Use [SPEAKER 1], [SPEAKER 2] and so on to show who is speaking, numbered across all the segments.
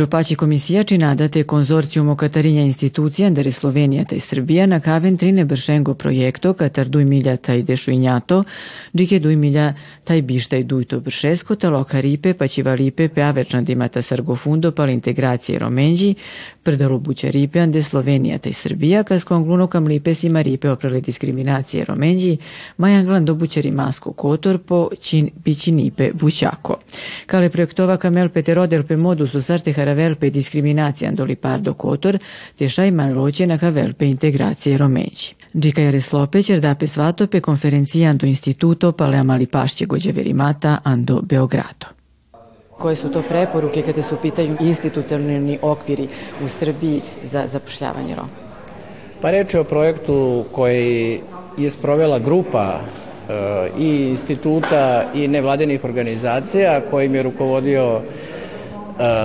[SPEAKER 1] Европачи комисија чи надате конзорциум о катариња институција дери Словенијата и Србија на кавен трине бршенго проекто катар дуј милја тај дешујњато, джике дуј милја тај бишта и дујто бршеско, тало карипе, пачивалипе, пеавечна димата саргофундо, пал интеграција роменџи, прдало бучарипе, анде Словенијата и Србија, кас конглуно кам липе си марипе опреле дискриминација роменџи, мајанглан до бучари маско котор по чин бичиниpe bućako. Kale projektova kamel peterodel pe modusu sarte haravel pe diskriminacija doli pardo kotor, te šaj manloće na kavel pe integracije romenji. Džika jare slope ćer da pe svato pe konferencija do instituto pale amali pašće gođe verimata ando Beogrado. Koje su to preporuke kada su pitaju institucionalni okviri u Srbiji za zapošljavanje Roma?
[SPEAKER 2] Pa reč je o projektu koji je sprovela grupa i instituta i nevladinih organizacija kojim je rukovodio e,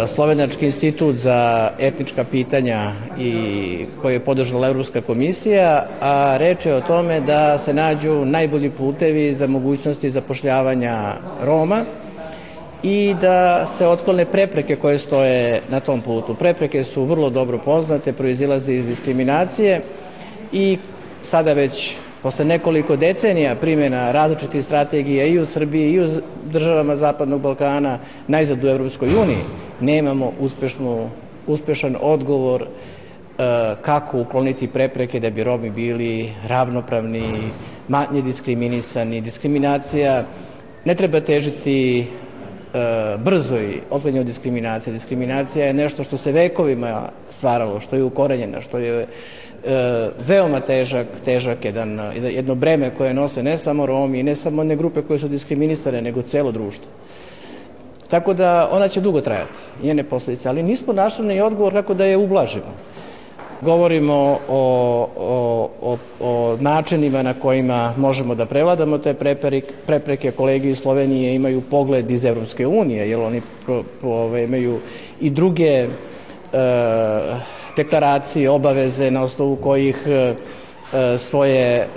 [SPEAKER 2] Slovenački institut za etnička pitanja i koji je podržala Evropska komisija, a reč je o tome da se nađu najbolji putevi za mogućnosti zapošljavanja Roma i da se otklone prepreke koje stoje na tom putu. Prepreke su vrlo dobro poznate, proizilaze iz diskriminacije i sada već posle nekoliko decenija primjena različitih strategija i u Srbiji i u državama Zapadnog Balkana, najzad u Evropskoj uniji, nemamo uspešnu, uspešan odgovor e, kako ukloniti prepreke da bi Romi bili ravnopravni, manje diskriminisani. Diskriminacija ne treba težiti e, brzoj otklanju diskriminacije. Diskriminacija je nešto što se vekovima stvaralo, što je ukorenjeno, što je e, veoma težak, težak jedan, jedno breme koje nose ne samo Romi ne samo one grupe koje su diskriminisane, nego celo društvo. Tako da ona će dugo trajati, njene posledice, ali nismo našli ni odgovor kako da je ublažimo. Govorimo o, o, o, o načinima na kojima možemo da prevladamo te prepreke, prepreke. Kolegi iz Slovenije imaju pogled iz Evropske unije, jer oni pro, pro, imaju i druge e, deklaracije, obaveze na osnovu kojih e, e, svoje, e,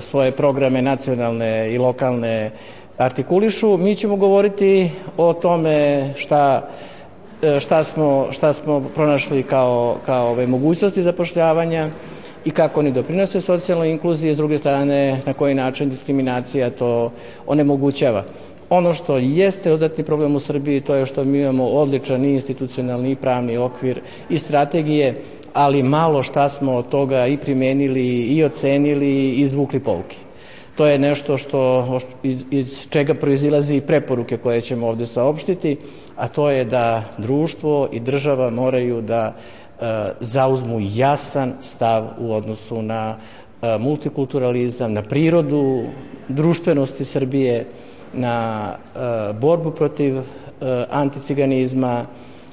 [SPEAKER 2] svoje programe nacionalne i lokalne artikulišu. Mi ćemo govoriti o tome šta šta smo, šta smo pronašli kao, kao ove mogućnosti zapošljavanja i kako oni doprinose socijalnoj inkluziji, s druge strane na koji način diskriminacija to onemogućava. Ono što jeste dodatni problem u Srbiji to je što mi imamo odličan i institucionalni i pravni okvir i strategije, ali malo šta smo od toga i primenili i ocenili i izvukli pouke. To je nešto što, iz, iz čega proizilazi preporuke koje ćemo ovde saopštiti, a to je da društvo i država moraju da e, zauzmu jasan stav u odnosu na e, multikulturalizam, na prirodu društvenosti Srbije, na e, borbu protiv e, anticiganizma,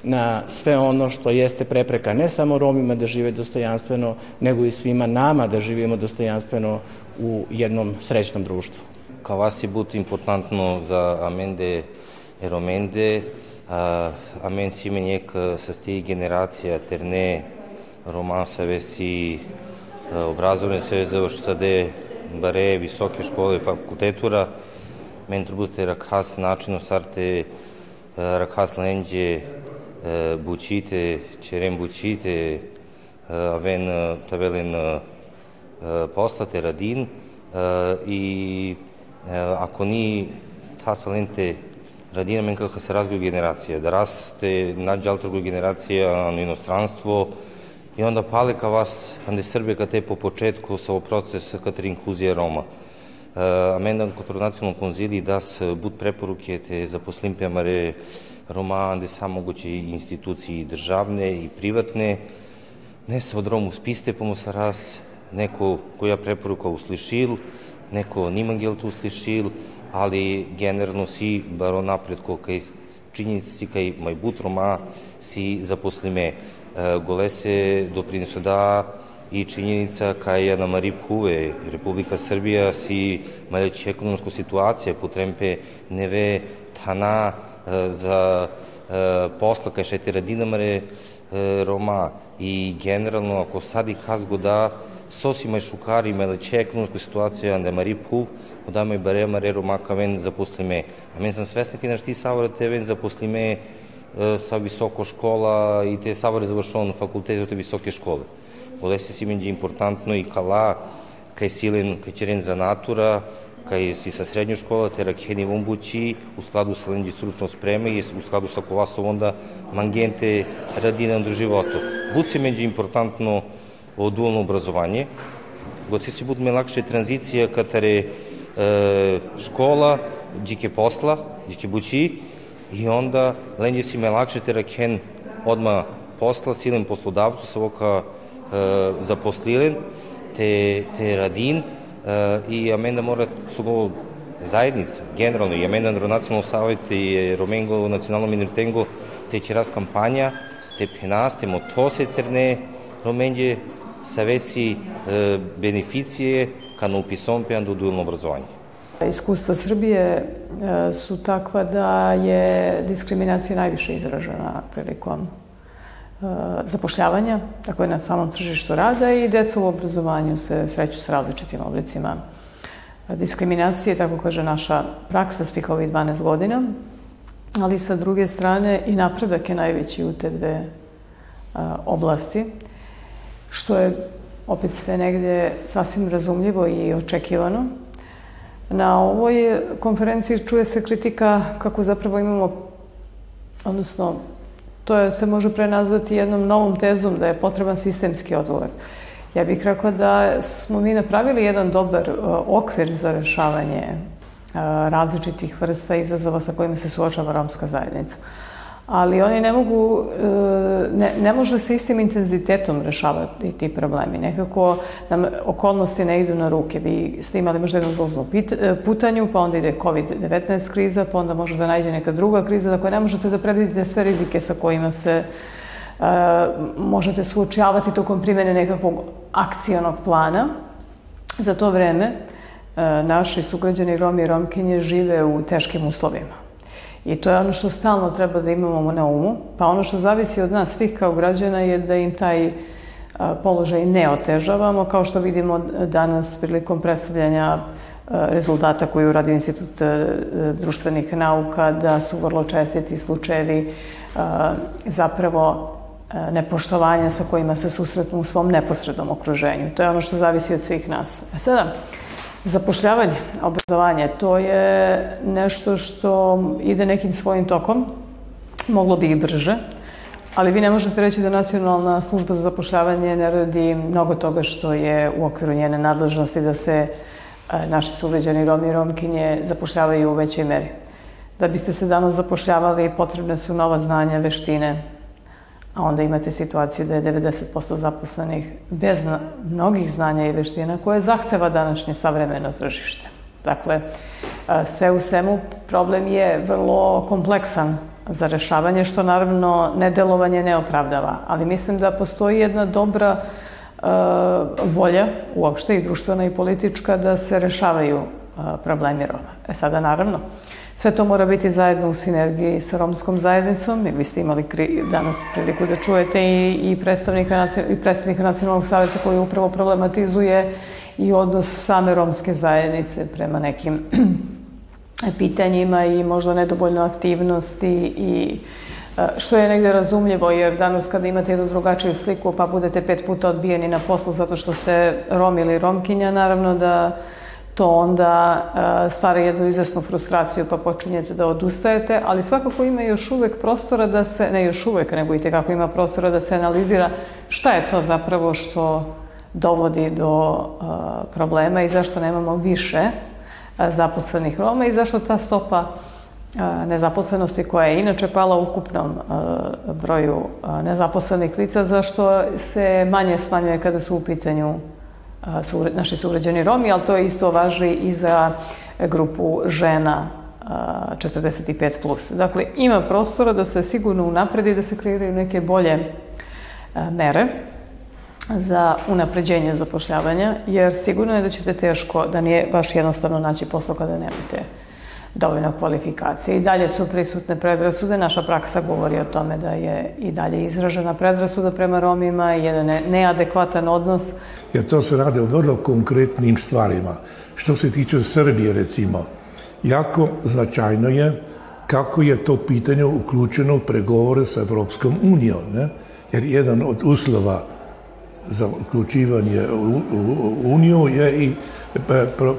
[SPEAKER 2] na sve ono što jeste prepreka ne samo Romima da žive dostojanstveno, nego i svima nama da živimo dostojanstveno u jednom srećnom društvu.
[SPEAKER 3] Ca vas e but importantno za amende e romende, a, amen simenje că să stii generacija ter ne romansa vesi obrazovne sve završta de bare visoke škole fakultetura, mentre buste rakhas načinu sarte rakhas lenge bucite, cerem tabelen poslate radin i ako ni ta salente radina men kako se razviju generacija, da raste nađe altra generacija na inostranstvo i onda pale ka vas, ande Srbije ka te po početku sa proces kateri inkluzija Roma. Amenda contra nacionalnom Consilii das but preporuke te zaposlim pe mare Roma de sa moguće instituții državne i privatne, ne sa od Romu spiste pomo sa raz, neko koja preporuka uslišil, neko nimangel tu uslišil, ali generalno si baro napredko kaj činjenici kaj maj but Roma si zaposlime. Da i činjenica ka je na Marip Huve, Republika Srbija si maleći ekonomsku situacija potrempe neve tana za posla kaj še te radinamare Roma i generalno ako sad i kazgo da šukari maleći ekonomsku situacija da Marip Huv da mai bare mare Roma ka ven zaposlime. A men sam svesna ki naš ti savore te ven zaposlime sa visoko škola и те савари завршувано на факултетот високе школе. Олеси си менѓи импортантно и кала кај силен кај черен за натура, кај си sa средња школа, те ракени вомбучи, у складу sa ленđи стручно спреме и у складу sa кова со онда мангенте радина до живото. Буд се менđи импортантно во дуално образование, го ти си буд ме лакше транзиција катаре е, школа, джике посла, джике бучи, и si me lakše te raken odma posla silem poslodavcu sa voka e, zaposlilен te, te radin e, i amenda mora su zajednica, generalno, i amenda nacionalno savjet i Romengo nacionalno minirtengo te će raz kampanja te penas, te motose terne Romenđe savesi e, beneficije kad upisom pe do dualno obrazovanje.
[SPEAKER 4] Iskustva Srbije e, su takva da je diskriminacija najviše izražena prilikom e, zapošljavanja, tako je na samom tržištu rada i deca u obrazovanju se sreću s različitim oblicima diskriminacije, tako kaže naša praksa svih ovih 12 godina, ali sa druge strane i napredak je najveći u te dve e, oblasti, što je opet sve negde sasvim razumljivo i očekivano, Na ovoj konferenciji čuje se kritika kako zapravo imamo, odnosno, to je, se može prenazvati jednom novom tezom da je potreban sistemski odgovor. Ja bih rekla da smo mi napravili jedan dobar uh, okvir za rešavanje uh, različitih vrsta izazova sa kojima se suočava romska zajednica ali oni ne mogu, e, ne, ne može se istim intenzitetom rešavati ti problemi. Nekako nam okolnosti ne idu na ruke. Vi ste imali možda jednu zloznu e, putanju, pa onda ide COVID-19 kriza, pa onda može da najde neka druga kriza. Dakle, ne možete da predvidite sve rizike sa kojima se uh, možete suočavati tokom primene nekakvog akcijonog plana. Za to vreme uh, naši sugrađani Romi i Romkinje žive u teškim uslovima. I to je ono što stalno treba da imamo na umu. Pa ono što zavisi od nas svih kao građana je da im taj položaj ne otežavamo, kao što vidimo danas prilikom predstavljanja rezultata koji uradio Institut društvenih nauka, da su vrlo česti ti slučajevi zapravo nepoštovanja sa kojima se susretnu u svom neposrednom okruženju. To je ono što zavisi od svih nas. A e sada, Zapošljavanje, obrazovanje, to je nešto što ide nekim svojim tokom, moglo bi i brže, ali vi ne možete reći da Nacionalna služba za zapošljavanje ne radi mnogo toga što je u okviru njene nadležnosti da se e, naši suvređani Romi i Romkinje zapošljavaju u većoj meri. Da biste se danas zapošljavali, potrebne su nova znanja, veštine, a onda imate situaciju da je 90% zaposlenih bez mnogih znanja i veština koje zahteva današnje savremeno tržište. Dakle, sve u svemu problem je vrlo kompleksan za rešavanje, što naravno nedelovanje ne opravdava. Ali mislim da postoji jedna dobra uh, volja, uopšte i društvena i politička, da se rešavaju uh, problemi Roma. E sada, naravno, uh, Sve to mora biti zajedno u sinergiji sa romskom zajednicom i vi ste imali danas priliku da čujete i, i, predstavnika, i predstavnika Nacionalnog savjeta koji upravo problematizuje i odnos same romske zajednice prema nekim pitanjima i možda nedovoljno aktivnosti i e, što je negde razumljivo, jer danas kada imate jednu drugačiju sliku pa budete pet puta odbijeni na poslu zato što ste rom ili romkinja, naravno da to onda uh, stvara jednu izvesnu frustraciju pa počinjete da odustajete, ali svakako ima još uvek prostora da se, ne još uvek, nego i tekako ima prostora da se analizira šta je to zapravo što dovodi do uh, problema i zašto nemamo više uh, zaposlenih Roma i zašto ta stopa nezaposlenosti koja je inače pala u ukupnom broju nezaposlenih lica, zašto se manje smanjuje kada su u pitanju su, naši sugrađani Romi, ali to je isto važi i za grupu žena 45+. Plus. Dakle, ima prostora da se sigurno unapredi, da se kreiraju neke bolje mere za unapređenje zapošljavanja, jer sigurno je da ćete teško, da nije baš jednostavno naći posao kada nemate dovoljno kvalifikacije. I dalje su prisutne predrasude. Naša praksa govori o tome da je i dalje izražena predrasuda prema Romima i jedan neadekvatan odnos.
[SPEAKER 5] Jer to se rade o vrlo konkretnim stvarima. Što se tiče Srbije, recimo, jako značajno je kako je to pitanje uključeno u pregovore sa Evropskom unijom. Ne? Jer jedan od uslova za uključivanje u Uniju je i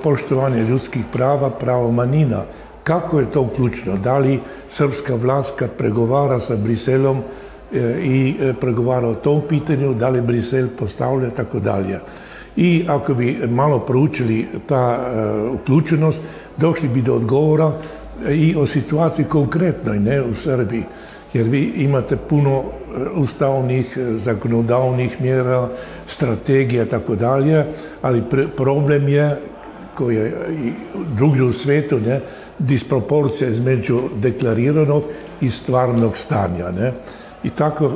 [SPEAKER 5] poštovanje ljudskih prava, pravo manjina. Kako je to uključeno? Da li srpska vlast kad pregovara sa Briselom e, i e, pregovara o tom pitanju, da li Brisel postavlja tako dalje. I ako bi malo proučili ta uh, uključenost, došli bi do odgovora i o situaciji konkretnoj, ne u Srbiji. Jer vi imate puno ustavnih, zakonodavnih mjera, strategija, tako dalje, ali problem je koji je i drugdje u svetu, ne, disproporcija između deklariranog i stvarnog stanja. Ne. I tako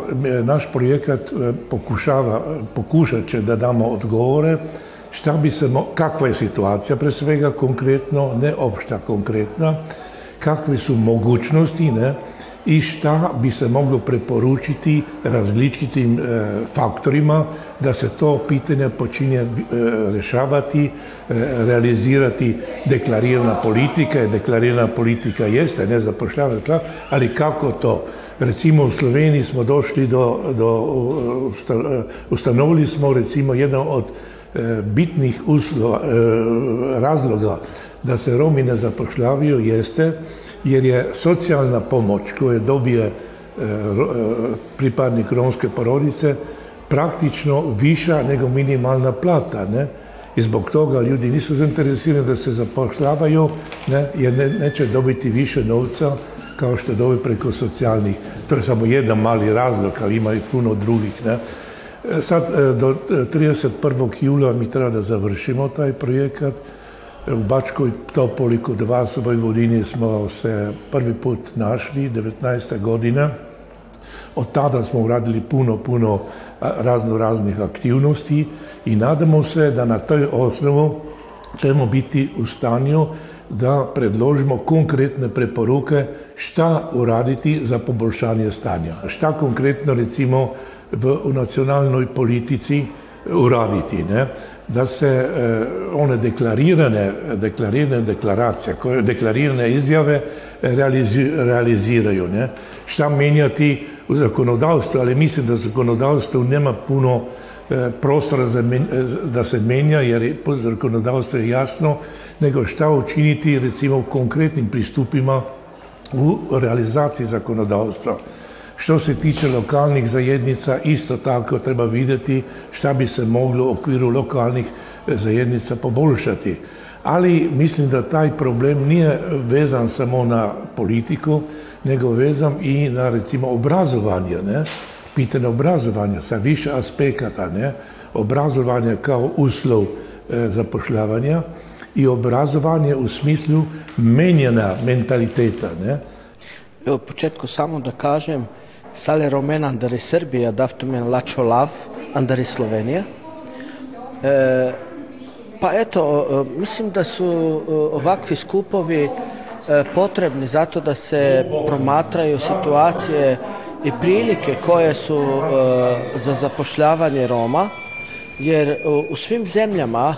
[SPEAKER 5] naš projekat e, pokušava, pokušat će da damo odgovore šta bi se, kakva je situacija pre svega konkretno, ne opšta konkretna, kakve su mogućnosti, ne, i šta bi se moglo preporučiti različitim e, faktorima da se to pitanje počinje e, rešavati, e, realizirati deklarirana politika, je deklarirana politika jeste, ne zapošljavanje, ali kako to? Recimo u Sloveniji smo došli do, do ustanovili smo recimo jedan od bitnih uslova, razloga da se Romi ne zapošljavaju jeste jer je socijalna pomoć koju dobije e, e, pripadnik romske porodice praktično viša nego minimalna plata, ne? I zbog toga ljudi nisu zainteresirani da se zapošljavaju, ne? jer ne, neće dobiti više novca kao što dobije preko socijalnih. To je samo jedan mali razlog, ali ima i puno drugih. Ne? E, sad, do 31. jula mi treba da završimo taj projekat, u Bačkoj Topoli kod vas u Vojvodini smo se prvi put našli, 19. godina. Od tada smo uradili puno, puno razno raznih aktivnosti i nadamo se da na toj osnovu ćemo biti u stanju da predložimo konkretne preporuke šta uraditi za poboljšanje stanja. Šta konkretno recimo v, u nacionalnoj politici uraditi, ne? da se eh, one deklarirane, deklarirane deklaracije, deklarirane izjave realizi, realiziraju. Ne? Šta menjati u zakonodavstvu, ali mislim da zakonodavstvo nema puno eh, prostora za men, da se menja, jer je, zakonodavstvo je jasno, nego šta učiniti recimo u konkretnim pristupima u realizaciji zakonodavstva. Što se tiče lokalnih zajednica, isto tako treba vidjeti šta bi se moglo u okviru lokalnih e, zajednica poboljšati. Ali mislim da taj problem nije vezan samo na politiku, nego vezan i na recimo obrazovanje, ne? pitanje obrazovanja sa više aspekata, ne? obrazovanje kao uslov e, zapošljavanja i obrazovanje u smislu menjena mentaliteta. Ne?
[SPEAKER 6] Evo, početku samo da kažem, Sale Romen andari Srbija, daftumen Lačo Lav andari Slovenija. E, pa eto, mislim da su ovakvi skupovi e, potrebni zato da se promatraju situacije i prilike koje su e, za zapošljavanje Roma, jer u svim zemljama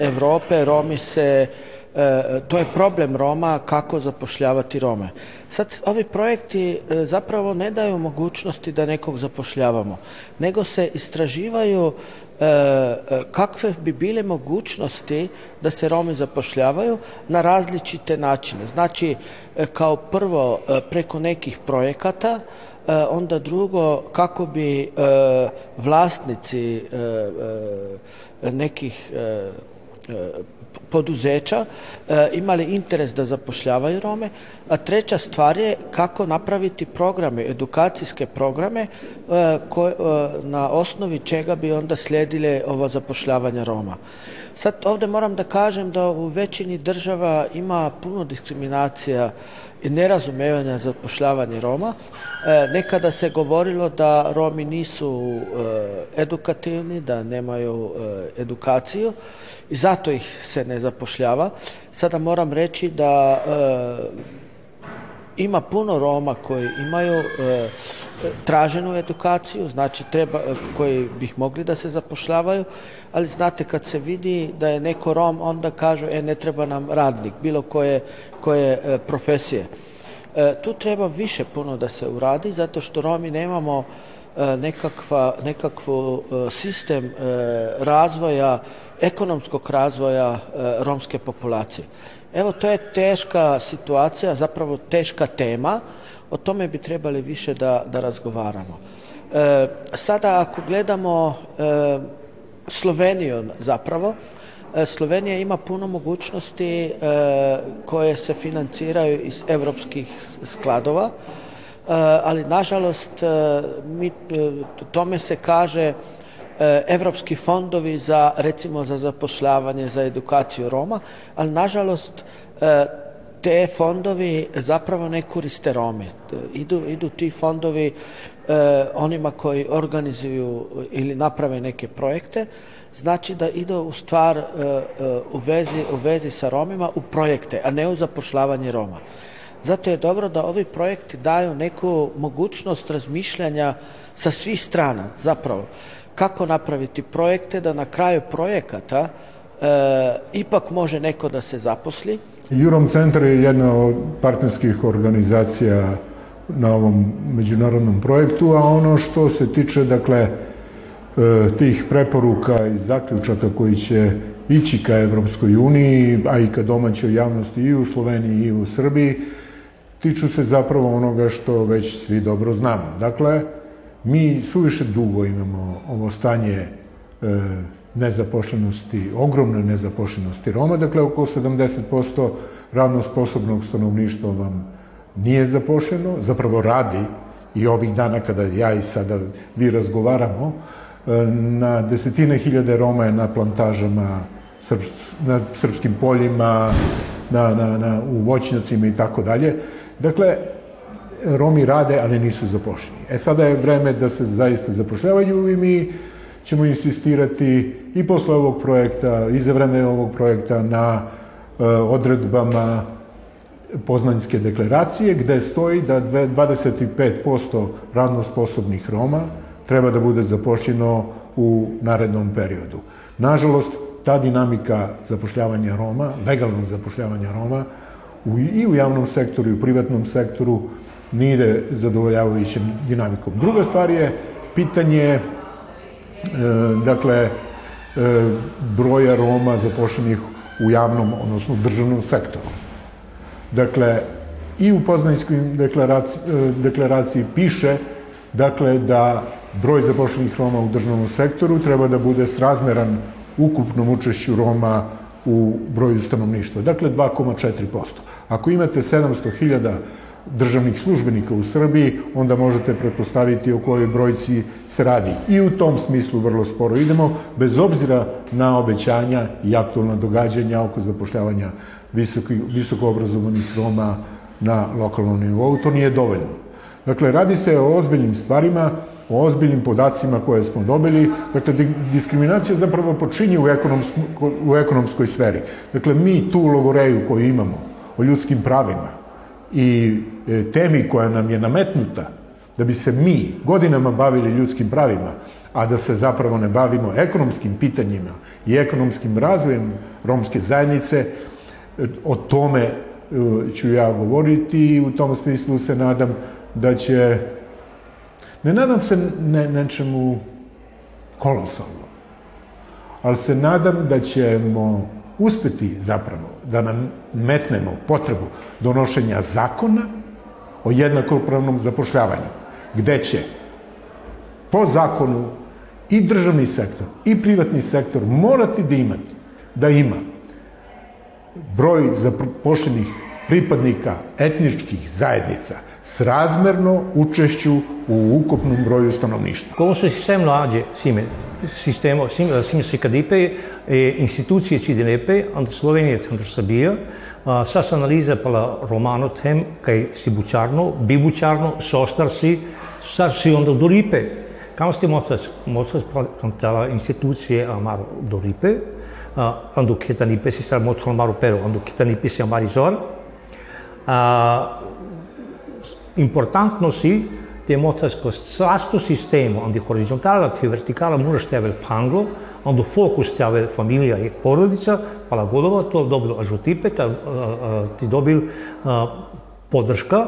[SPEAKER 6] Evrope Romi se E, to je problem Roma, kako zapošljavati Rome. Sad, ovi projekti e, zapravo ne daju mogućnosti da nekog zapošljavamo, nego se istraživaju e, kakve bi bile mogućnosti da se Romi zapošljavaju na različite načine. Znači, kao prvo preko nekih projekata, onda drugo kako bi vlasnici nekih poduzeća e, imali interes da zapošljavaju Rome, a treća stvar je kako napraviti programe, edukacijske programe e, koje, e, na osnovi čega bi onda slijedile ovo zapošljavanje Roma. Sad ovde moram da kažem da u većini država ima puno diskriminacija i nerazumevanja za zapošljavanje Roma. E, nekada se govorilo da Romi nisu e, edukativni, da nemaju e, edukaciju i zato ih se ne zapošljava. Sada moram reći da ima puno Roma koji imaju e, traženu edukaciju, znači treba, koji bih mogli da se zapošljavaju, ali znate kad se vidi da je neko Rom, onda kažu, e, ne treba nam radnik, bilo koje, koje e, profesije. E, tu treba više puno da se uradi, zato što Romi nemamo e, nekakva, nekakvu e, sistem razvoja, ekonomskog razvoja romske populacije. Evo, to je teška situacija, zapravo teška tema, o tome bi trebali više da, da razgovaramo. E, sada ako gledamo e, Sloveniju zapravo, e, Slovenija ima puno mogućnosti e, koje se financiraju iz evropskih skladova, e, ali nažalost e, mi, tome se kaže evropski fondovi za recimo za zapošljavanje, za edukaciju Roma, ali nažalost te fondovi zapravo ne koriste Rome. Idu, idu ti fondovi e, onima koji organizuju ili naprave neke projekte, znači da idu u stvar u, vezi, u vezi sa Romima u projekte, a ne u zapošljavanje Roma. Zato je dobro da ovi projekti daju neku mogućnost razmišljanja sa svih strana, zapravo. Kako napraviti projekte da na kraju projekata e, ipak može neko da se zaposli,
[SPEAKER 7] Jurom centar je jedna od partnerskih organizacija na ovom međunarodnom projektu, a ono što se tiče, dakle, e, tih preporuka i zaključaka koji će ići ka Evropskoj uniji, a i ka domaćoj javnosti i u Sloveniji i u Srbiji, tiču se zapravo onoga što već svi dobro znamo. Dakle, mi suviše dugo imamo ovo stanje e, nezapošljenosti, ogromne nezapošljenosti Roma, dakle oko 70% radno sposobnog stanovništva vam nije zapošljeno, zapravo radi i ovih dana kada ja i sada vi razgovaramo, e, na desetine hiljade Roma je na plantažama, na srpskim poljima, na, na, na, u voćnjacima i tako dalje. Dakle, Romi rade, ali nisu zapošljeni. E sada je vreme da se zaista zapošljavaju i mi ćemo insistirati i posle ovog projekta, i za vreme ovog projekta na e, odredbama Poznanjske deklaracije, gde stoji da 25% radno sposobnih Roma treba da bude zapošljeno u narednom periodu. Nažalost, ta dinamika zapošljavanja Roma, legalnog zapošljavanja Roma, u, i u javnom sektoru i u privatnom sektoru nije zadovoljavajućim dinamikom. Druga stvar je pitanje E, dakle, e, broja Roma zapošljenih u javnom, odnosno državnom sektoru. Dakle, i u poznanjskoj deklaraciji, e, deklaraciji piše dakle, da broj zapošljenih Roma u državnom sektoru treba da bude srazmeran ukupnom učešću Roma u broju stanovništva. Dakle, 2,4%. Ako imate 700.000 državnih službenika u Srbiji, onda možete pretpostaviti o kojoj brojci se radi. I u tom smislu vrlo sporo idemo, bez obzira na obećanja i aktualna događanja oko zapošljavanja visoko, visoko obrazovanih Roma na lokalnom nivou. To nije dovoljno. Dakle, radi se o ozbiljnim stvarima, o ozbiljnim podacima koje smo dobili. Dakle, diskriminacija zapravo počinje u, ekonomsku, u ekonomskoj sferi. Dakle, mi tu logoreju koju imamo o ljudskim pravima, i e, temi koja nam je nametnuta, da bi se mi godinama bavili ljudskim pravima, a da se zapravo ne bavimo ekonomskim pitanjima i ekonomskim razvojem romske zajednice, e, o tome e, ću ja govoriti i u tom smislu se nadam da će, ne nadam se ne, nečemu kolosalno, ali se nadam da ćemo uspeti zapravo da nam metnemo potrebu donošenja zakona o jednakopravnom zapošljavanju, gde će po zakonu i državni sektor i privatni sektor morati da imati, da ima broj zapošljenih pripadnika etničkih zajednica srazmerno učešću u ukupnom broju stanovništva.
[SPEAKER 8] Como se sistem nađe sime, sistemo, sim, sim se kadipe, e, institucije cidinepe, ant Slovenije, ant Srbija, sas analiza pala romano tem, kaj si bučarno, bi bučarno, sostar si, sar si onda doripe. Kam ste motas, motas kantala institucije amaro doripe, ando ketanipe si sar motas amaro pero, ando ketanipe si amari zor, importantno si te motas ko sasto sistemo, andi horizontala ti vertikala moraš tebe panglo, ando fokus tebe familija i porodica, pala godova, to dobro ažutipe, ta, ti dobil podrška,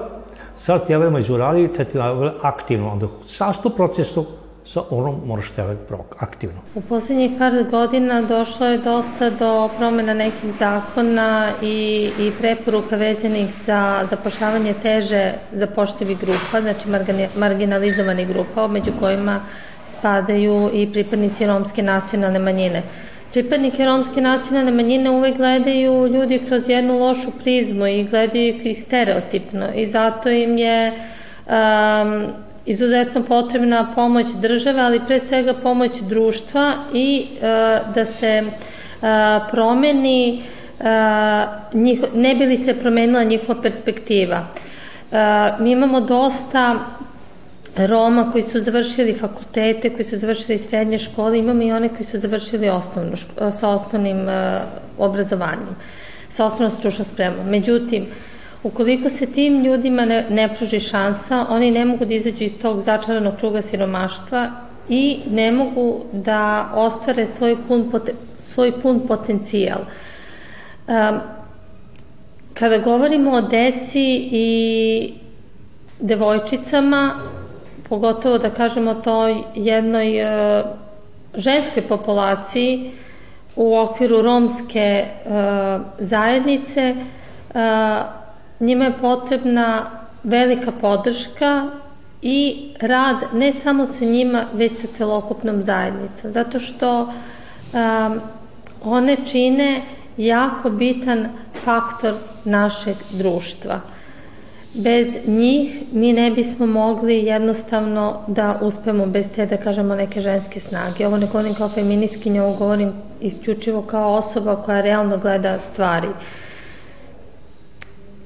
[SPEAKER 8] sad тя među radi, te ti aktivno. Onda sašto procesu sa onom moraš tebe aktivno.
[SPEAKER 9] U poslednjih par godina došlo je dosta do promena nekih zakona i, i preporuka vezanih za zapošljavanje teže zapošljivih grupa, znači marginalizovanih grupa, među kojima spadaju i pripadnici romske nacionalne manjine. Pripadnike romske nacionalne manjine uvek gledaju ljudi kroz jednu lošu prizmu i gledaju ih stereotipno i zato im je um, izuzetno potrebna pomoć države, ali pre svega pomoć društva i uh, da se uh, promeni uh, njih, ne bi li se promenila njihova perspektiva. Uh, mi imamo dosta Roma koji su završili fakultete, koji su završili srednje škole, imamo i one koji su završili osnovnu, sa osnovnim uh, obrazovanjem, sa osnovnom stručnom spremom. Međutim, ukoliko se tim ljudima ne, ne pruži šansa, oni ne mogu da izađu iz tog začaranog kruga siromaštva i ne mogu da ostvare svoj pun, pot, svoj pun potencijal. Um, kada govorimo o deci i devojčicama, pogotovo da kažemo toj jednoj e, ženskoj populaciji u okviru romske e, zajednice, e, njima je potrebna velika podrška i rad ne samo sa njima, već sa celokupnom zajednicom, zato što um, one čine jako bitan faktor našeg društva. Bez njih mi ne bismo mogli jednostavno da uspemo bez te, da kažemo, neke ženske snage. Ovo ne govorim kao feminiskinja, ovo govorim isključivo kao osoba koja realno gleda stvari.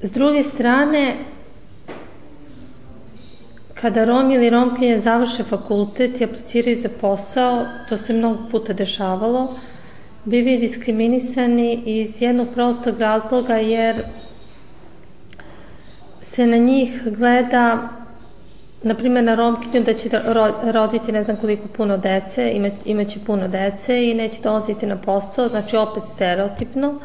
[SPEAKER 9] S druge strane, kada Rom ili Romkinje završe fakultet i apliciraju za posao, to se mnogo puta dešavalo, bivaju diskriminisani iz jednog prostog razloga jer se na njih gleda na primjer na Romkinju da će roditi ne znam koliko puno dece, ima, imaće puno dece i neće dolaziti na posao, znači opet stereotipno.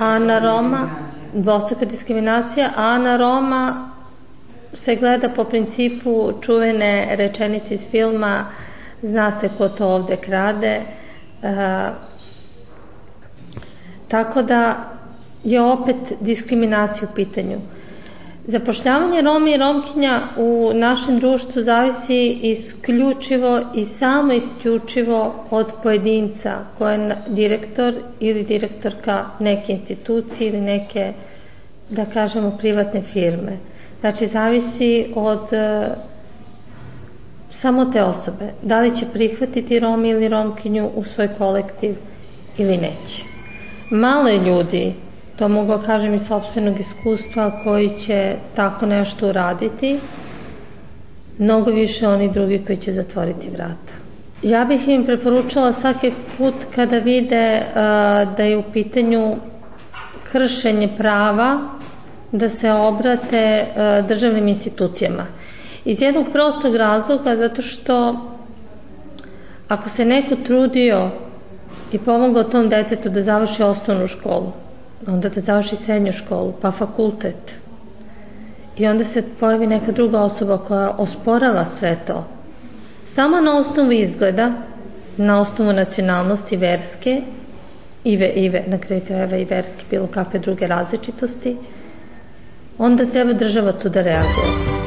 [SPEAKER 9] A na Roma, dvostruka diskriminacija, a na Roma se gleda po principu čuvene rečenice iz filma zna se ko to ovde krade. E, tako da je opet diskriminacija u pitanju. Zapošljavanje Roma i Romkinja u našem društvu zavisi isključivo i samo isključivo od pojedinca koja je direktor ili direktorka neke institucije ili neke, da kažemo, privatne firme. Znači, zavisi od uh, samo te osobe. Da li će prihvatiti Rom ili Romkinju u svoj kolektiv ili neće. Malo je ljudi To mogu da kažem iz sobstvenog iskustva koji će tako nešto uraditi. Mnogo više oni drugi koji će zatvoriti vrata. Ja bih im preporučala svaki put kada vide uh, da je u pitanju kršenje prava da se obrate uh, državnim institucijama. Iz jednog prostog razloga, zato što ako se neko trudio i pomogao tom detetu da završi osnovnu školu, onda da završi srednju školu, pa fakultet. I onda se pojavi neka druga osoba koja osporava sve to. Samo na osnovu izgleda, na osnovu nacionalnosti verske i, ve, i ve, na kraju krajeva i verske bilo kakve druge različitosti, onda treba država tu da reaguje.